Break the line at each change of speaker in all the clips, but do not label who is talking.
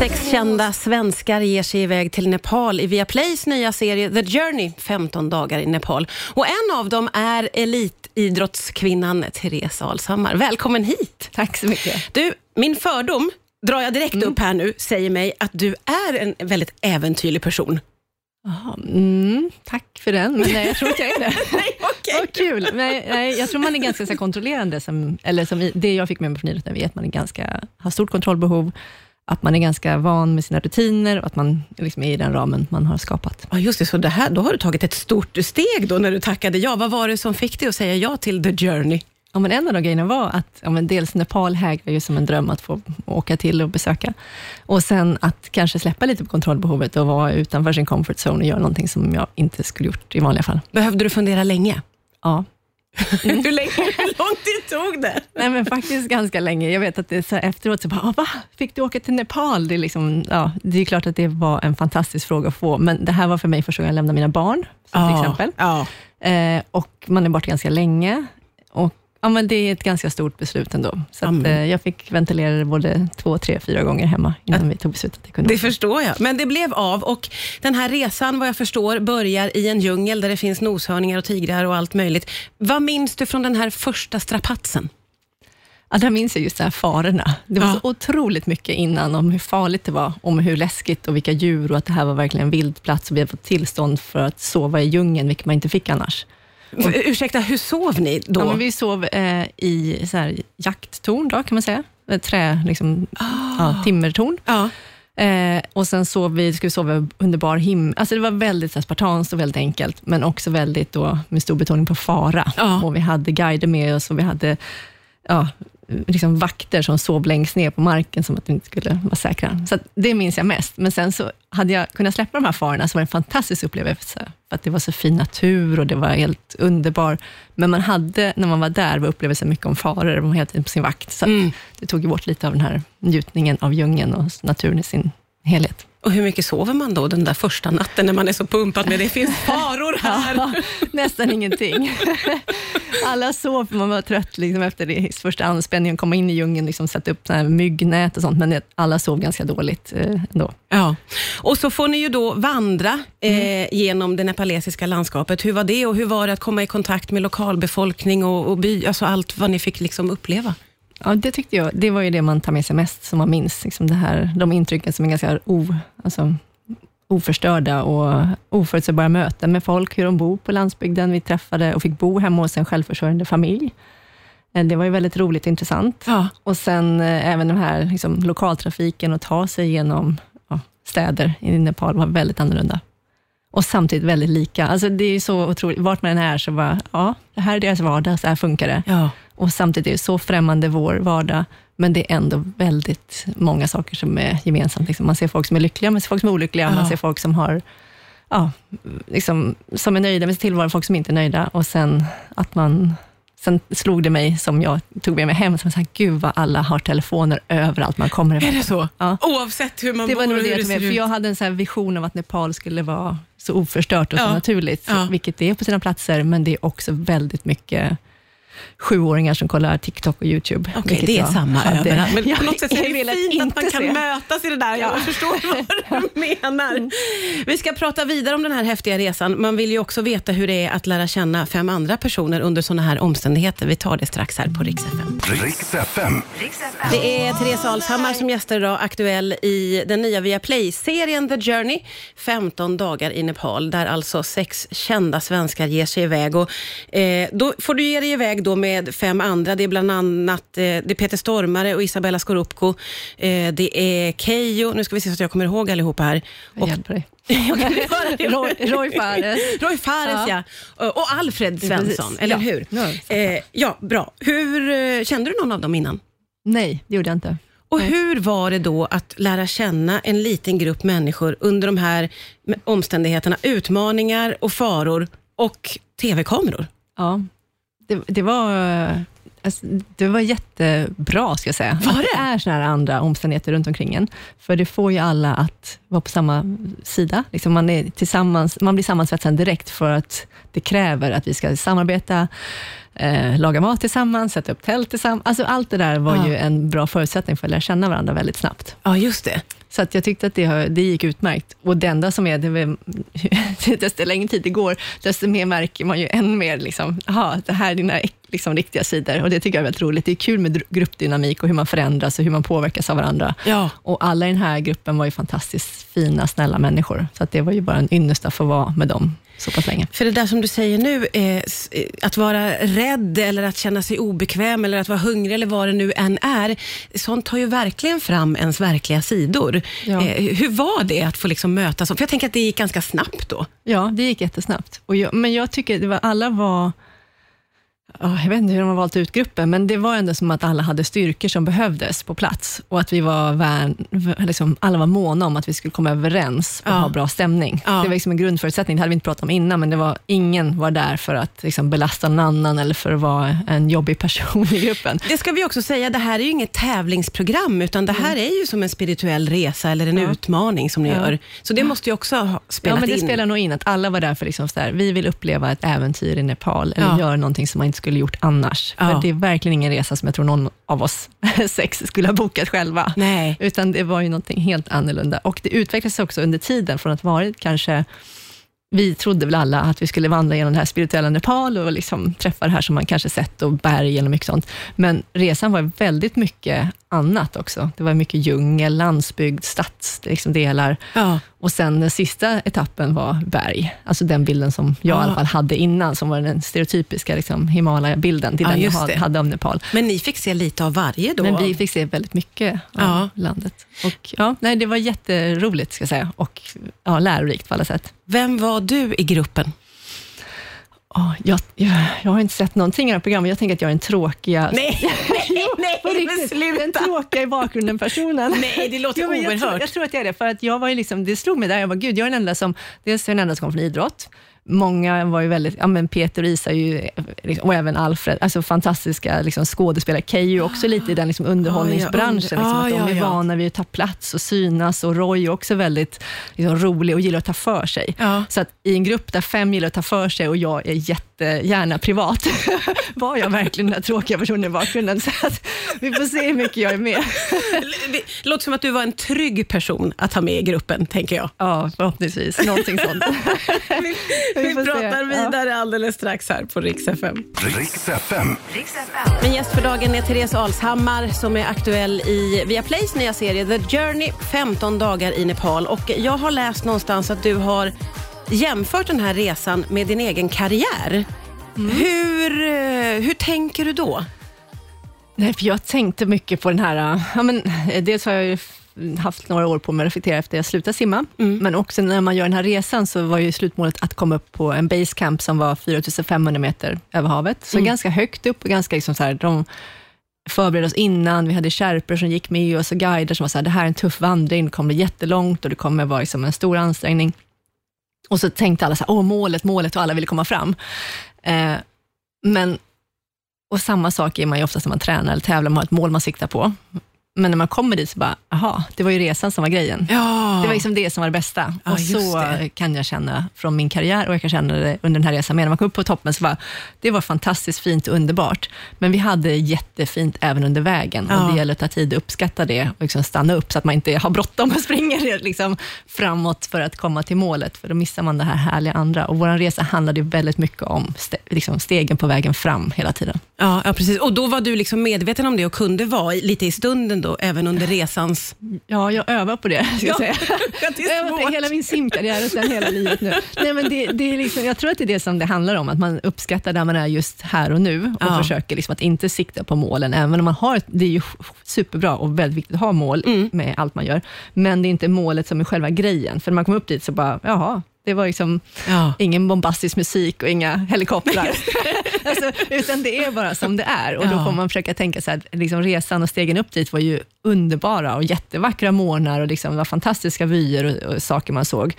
Sex kända svenskar ger sig iväg till Nepal i Viaplays nya serie The Journey, 15 dagar i Nepal. Och en av dem är elitidrottskvinnan Therese Alshammar. Välkommen hit!
Tack så mycket.
Du, min fördom, drar jag direkt
Mm.
upp här nu, säger mig att du är en väldigt äventyrlig person.
Jaha, mm, tack för den, men nej, jag tror inte jag är det.
Nej, okej.
Vad kul. Nej, nej, jag tror man är ganska så kontrollerande, som, eller som i, det jag fick med mig från idrotten, att man är ganska, har stort kontrollbehov, att man är ganska van med sina rutiner och att man liksom är i den ramen man har skapat.
Ja, just det. Så det här, då har du tagit ett stort steg då när du tackade ja. Vad var det som fick dig att säga ja till The Journey?
Ja, men en av de grejerna var att ja, men dels Nepal hägrar ju som en dröm att få åka till och besöka. Och sen att kanske släppa lite på kontrollbehovet och vara utanför sin comfort zone och göra någonting som jag inte skulle gjort i vanliga fall.
Behövde du fundera länge?
Ja,
hur, länge, hur lång tid tog det?
Nej, men faktiskt ganska länge. Jag vet att det är så efteråt, så bara, "Ah, va? Fick du åka till Nepal? Det är, liksom, ja, det är klart att det var en fantastisk fråga att få, men det här var för mig första gången jag lämnade mina barn, som till exempel.
Ja.
Eh, och man är borta ganska länge. Och, ja, men det är ett ganska stort beslut ändå. Så att, eh, jag fick ventilera det både två, tre, fyra gånger hemma, innan vi tog beslutet
Det
åka.
förstår jag. Men det blev av och den här resan, vad jag förstår, börjar i en djungel där det finns noshörningar och tigrar och allt möjligt. Vad minns du från den här första strapatsen?
Ja, där minns jag just de här farorna. Det var
Ja.
så otroligt mycket innan om hur farligt det var, om hur läskigt och vilka djur och att det här var verkligen en vild plats och vi hade fått tillstånd för att sova i djungeln, vilket man inte fick annars.
V- Ursäkta, hur sov ni då?
Ja, vi sov eh, i så här, jakttorn, då, kan man säga. Ett trä, liksom, ja, timmertorn.
Ja.
Eh, och sen sov vi, skulle vi sova under bar himmel. Alltså det var väldigt så spartanskt och väldigt enkelt, men också väldigt då, med stor betoning på fara.
Ja.
Och vi hade guider med oss och vi hade ja, liksom vakter som sov längst ner på marken, som att vi inte skulle vara säkra. Så det minns jag mest. Men sen så hade jag kunnat släppa de här farorna, så var det en fantastisk upplevelse. För att det var så fin natur och det var helt underbar. Men man hade, när man var där, var upplevelsen mycket om faror. Man var hela tiden på sin vakt. Så
Mm.
det tog ju bort lite av den här njutningen av djungeln och naturen i sin helhet.
Och hur mycket sover man då den där första natten när man är så pumpad med det finns faror här?
Ja, nästan ingenting. Alla sov, för man var trött liksom efter det första anspänningen, komma in i djungeln, liksom, sätta upp såna här myggnät och sånt, men alla sov ganska dåligt eh, ändå.
Ja. Och så får ni ju då vandra eh,
Mm.
genom det nepalesiska landskapet. Hur var det och hur var det att komma i kontakt med lokalbefolkning och, och by, alltså allt vad ni fick liksom uppleva?
Ja, det tyckte jag, det var ju det man tar med sig mest, som man minns. Liksom det här, de intrycken som är ganska o, alltså, oförstörda och oförutsägbara möten med folk, hur de bor på landsbygden. Vi träffade och fick bo hemma hos en självförsörjande familj. Eh, Det var ju väldigt roligt och intressant.
Ja.
Och sen eh, även den här liksom, lokaltrafiken och ta sig genom ja, städer i Nepal var väldigt annorlunda. Och samtidigt väldigt lika. Alltså det är ju så otroligt, vart man än är så bara, ja, det här är deras vardag, så här funkar det.
Ja.
Och samtidigt är det så främmande vår vardag, men det är ändå väldigt många saker som är gemensamt. Liksom man ser folk som är lyckliga, man ser folk som är olyckliga,
Ja.
man ser folk som har ja, liksom, som är nöjda med sin tillvaro, folk som inte är nöjda. Och sen att man Sen slog det mig, som jag tog med mig hem, som så här, gud vad alla har telefoner överallt man kommer
Är
ifrån.
det så?
Ja.
Oavsett hur man
Det
bor
var
och
det
hur det
med,
ser
för
ut.
jag hade en så vision av att Nepal skulle vara så oförstört och så
Ja.
naturligt,
Ja.
vilket det är på sina platser, men det är också väldigt mycket sjuåringar som kollar TikTok och YouTube.
Okej,
vilket
det är samma
hade-
överallt. Men på något sätt är det fint att man kan
se.
mötas i det där. Jag förstår vad du menar. Vi ska prata vidare om den här häftiga resan. Man vill ju också veta hur det är att lära känna fem andra personer under sådana här omständigheter. Vi tar det strax här på Rix FM.
Riks FM.
Det är Therese Alshammar som gästar idag, aktuell i den nya Viaplay-serien The Journey. 15 dagar i Nepal, där alltså sex kända svenskar ger sig iväg. Och, eh, då får du ge dig iväg då med fem andra. Det är bland annat eh, det är Peter Stormare och Isabella Scorupco. Eh, det är Keyyo, nu ska vi se så att jag kommer ihåg allihopa här.
Jag
Och,
hjälper dig. Roy, Roy Fares.
Roy Fares, ja.
Ja.
Och Alfred Svensson, eller
Ja.
hur?
Ja.
Eh, ja, bra. Hur, kände du någon av dem innan?
Nej, det gjorde jag inte.
Och hur var det då att lära känna en liten grupp människor under de här omständigheterna? Utmaningar och faror och tv-kameror.
Ja, det, det var... Alltså, det var jättebra, ska jag säga.
Var
att
det?
det är såna här andra omständigheter runt omkring en. För det får ju alla att vara på samma sida. Liksom man, är tillsammans, man blir sammansvetsad direkt för att det kräver att vi ska samarbeta, eh, laga mat tillsammans, sätta upp tält tillsammans. Alltså allt det där var
Ja.
ju en bra förutsättning för att lära känna varandra väldigt snabbt.
Ja, just det.
Så att jag tyckte att det, det gick utmärkt. Och det enda som är, det desto längre tid det går, desto mer märker man ju än mer, liksom, aha, det här är dina liksom, riktiga sidor. Och det tycker jag är väldigt roligt. Det är kul med gruppdynamik och hur man förändras och hur man påverkas av varandra.
Ja.
Och alla i den här gruppen var ju fantastiskt fina, snälla människor. Så att det var ju bara en ynnest att få vara med dem så pass länge.
För det där som du säger nu, eh, eh, att vara rädd eller att känna sig obekväm eller att vara hungrig eller vad det nu än är, sånt tar ju verkligen fram ens verkliga sidor.
Ja.
Eh, hur var det att få liksom möta sånt? För jag tänker att det gick ganska snabbt då.
Ja, det gick jättesnabbt. Och jag, men jag tycker var, alla var jag vet inte hur de har valt ut gruppen, men det var ändå som att alla hade styrkor som behövdes på plats och att vi var värn, liksom, alla var måna om att vi skulle komma överens och
ja.
ha bra stämning.
Ja.
Det var liksom en grundförutsättning, det hade vi inte pratat om innan, men det var, ingen var där för att liksom, belasta någon annan eller för att vara en jobbig person i gruppen.
Det ska vi också säga, det här är ju inget tävlingsprogram, utan det här är ju som en spirituell resa eller en
Ja. utmaning
som ni
Ja.
gör. Så det måste ju också ha
Ja,
spelat
men det
in.
spelar nog in att alla var där för liksom så här, vi vill uppleva ett äventyr i Nepal, eller
Ja.
göra någonting som man inte skulle gjort annars.
Ja.
För det är verkligen ingen resa som jag tror någon av oss sex skulle ha bokat själva.
Nej.
Utan det var ju någonting helt annorlunda. Och det utvecklades också under tiden, från att varit kanske vi trodde väl alla att vi skulle vandra genom det här spirituella Nepal och liksom träffa det här som man kanske sett och berg och mycket sånt. Men resan var väldigt mycket annat också. Det var mycket djungel, landsbygd, stadsdelar. Liksom.
Ja.
och sen den sista etappen var berg. Alltså den bilden som jag i
Ja.
alla fall hade innan, som var den stereotypiska liksom, Himalaya-bilden. Det är
Ja,
den jag
det.
hade om Nepal.
Men ni fick se lite av varje då?
Men vi fick se väldigt mycket av
Ja.
landet. Och, ja, nej, det var jätteroligt, ska jag säga, och ja, lärorikt på alla sätt.
Vem var du i gruppen?
Ja, jag, jag, jag har inte sett någonting i det här programmet. Jag tänker att jag är den tråkiga,
Nej, nej, nej,
på
men
riktigt, den
sluta!
tråkiga i bakgrunden-personen.
Nej, det låter
Jo, men jag, tror,
oerhört.
jag tror att jag är det, för att jag var ju liksom, det slog mig där, jag var gud, jag är den enda som, dels är den enda som kom från idrott, Många var ju väldigt, ja men Peter och Isa ju, liksom, och även Alfred, alltså fantastiska liksom, skådespelare. Ju också lite i den liksom, underhållningsbranschen, liksom,
Ah,
att de
ja,
är
ja.
vana vid att ta plats och synas, och Roy är också väldigt liksom, rolig och gillar att ta för sig.
Ja.
Så att i en grupp där fem gillar att ta för sig och jag är jättegärna privat, var jag verkligen den där tråkiga personen i bakgrunden. Så att vi får se hur mycket jag är med.
Det låter som att du var en trygg person att ha med i gruppen, tänker jag.
Ja, förhoppningsvis. Någonting sånt.
Vi,
Vi
vi pratar
Ja.
vidare alldeles strax här på Rix FM.
Riks FM.
Min gäst för dagen är Therese Alshammar som är aktuell i Viaplays nya serie The Journey, 15 dagar i Nepal. Och jag har läst någonstans att du har jämfört den här resan med din egen karriär. Hur, eh, hur tänker du då?
Nej, för jag tänkte mycket på den här... äh, Ja, men, eh, dels har jag ju haft några år på mig att reflektera efter jag slutade simma, men också när man gör den här resan så var ju slutmålet att komma upp på en basecamp som var 4500 meter över havet. Så ganska högt upp och ganska liksom så här, de förberedde oss innan, vi hade kärper som gick med oss och guider som var så här, det här är en tuff vandring, det kommer bli jättelångt och det kommer vara liksom en stor ansträngning. Och så tänkte alla så här, åh målet, målet och alla ville komma fram. Eh, men och samma sak är man ju oftast när man tränar eller tävlar, man har ett mål man siktar på. Men när man kommer dit så bara, aha, det var ju resan som var grejen.
Ja,
Det var liksom det som var det bästa.
Ja,
och så
det.
kan jag känna från min karriär och jag kan känna det under den här resan med. När man kom upp på toppen så bara, det var fantastiskt fint och underbart. Men vi hade jättefint även under vägen
Ja.
och det gäller att ta tid och uppskatta det och liksom stanna upp så att man inte har bråttom och springer liksom framåt för att komma till målet, för då missar man det här härliga andra. Och vår resa handlade ju väldigt mycket om ste, liksom stegen på vägen fram hela tiden.
ja, ja, precis. Och då var du liksom medveten om det och kunde vara lite i stunden då, även under resans...
Ja, jag övar på det, ska jag säga.
det
övar på hela min simkarriär och sen hela livet nu. Nej, men det, det är liksom, jag tror att det är det som det handlar om, att man uppskattar där man är just här och nu och
Ja.
försöker liksom att inte sikta på målen, även om man har, det är ju superbra och väldigt viktigt att ha mål
Mm.
med allt man gör, men det är inte målet som är själva grejen, för när man kommer upp dit så bara, jaha, det var liksom
Ja.
ingen bombastisk musik och inga helikoptrar. alltså, utan det är bara som det är. Och. Då får man försöka tänka så här, liksom resan och stegen upp dit var ju underbara och jättevackra morgnar och liksom, var fantastiska vyer och, och saker man såg.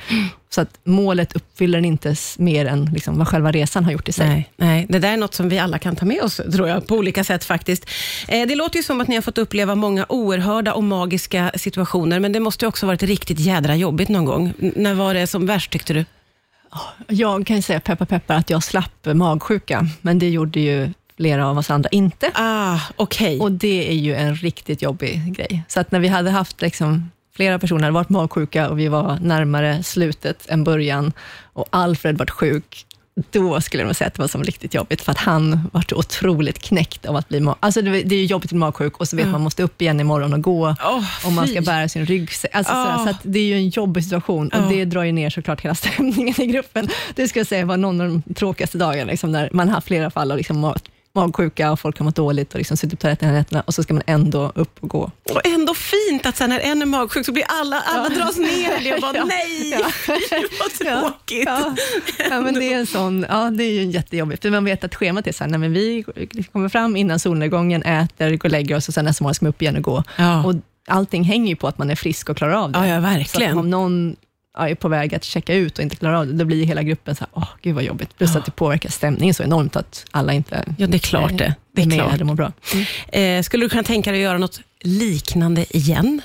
Så att målet uppfyller den inte mer än liksom vad själva resan har gjort i sig.
Nej, nej, det där är något som vi alla kan ta med oss, tror jag, på olika sätt faktiskt. Eh, det låter ju som att ni har fått uppleva många oerhörda och magiska situationer, men det måste ju också varit riktigt jädra jobbigt någon gång. N- när var det som värst, tyckte du?
Jag kan ju säga, peppar peppar, att jag slapp magsjuka, men det gjorde ju flera av oss andra inte.
Ah, okej.
Och det är ju en riktigt jobbig grej. Så att när vi hade haft liksom flera personer hade varit magsjuka och vi var närmare slutet än början och Alfred var sjuk då skulle jag nog säga att det var som riktigt jobbigt, för att han var så otroligt knäckt av att bli mag... Alltså det, det är ju jobbigt att bli magsjuk och så vet ja. man måste upp igen imorgon och gå,
oh,
och man ska bära sin ryggsäck. Alltså oh. så, så det är ju en jobbig situation och oh. det drar ju ner såklart hela stämningen i gruppen. Det ska jag säga var någon av de tråkigaste dagarna, liksom, när man har flera fall av liksom, magsjuka och folk har mått dåligt och liksom suttit på toaletten hela nätterna och så ska man ändå upp och gå.
Och ändå fint att sen när en är magsjuk så blir alla, alla ja. dras ner i det och bara ja. nej, ja. vad tråkigt.
Ja. Ja. men det är en sån, ja det är ju jättejobbigt, för man vet att schemat är så här, nej, men vi kommer fram innan solnedgången, äter, går och lägger oss och sen nästa morgon ska man upp igen och gå. Och allting hänger ju på att man är frisk och klarar av det.
Ja, ja verkligen.
Så om någon är på väg att checka ut och inte klarar av det, då blir hela gruppen så här, åh, gud vad jobbigt. Plus ja. att det påverkar stämningen så enormt att alla inte
Ja, det är klart det. Det är
klart. Mår bra.
Mm. Eh, skulle du kunna tänka dig att göra något liknande igen?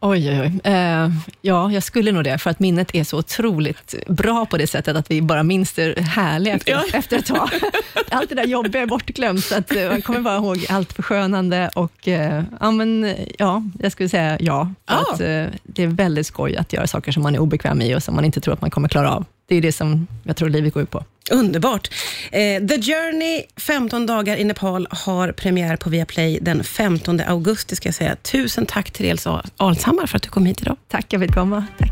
Oj, oj, oj. Eh, ja, jag skulle nog det, för att minnet är så otroligt bra på det sättet att vi bara minns det härliga efter, ja. efter ett tag. Allt det där jobbiga är bortglömt, så att, eh, man kommer bara ihåg allt förskönande och eh, ja, men, ja, jag skulle säga ja. Ah. att, eh, det är väldigt skoj att göra saker som man är obekväm i och som man inte tror att man kommer klara av. Det är det som jag tror livet går ut på.
Underbart. Eh, The Journey, 15 dagar i Nepal, har premiär på Viaplay den 15 augusti. Ska jag säga. Tusen tack, Therese Alshammar, för att du kom hit idag.
Tack, jag fick komma. Tack.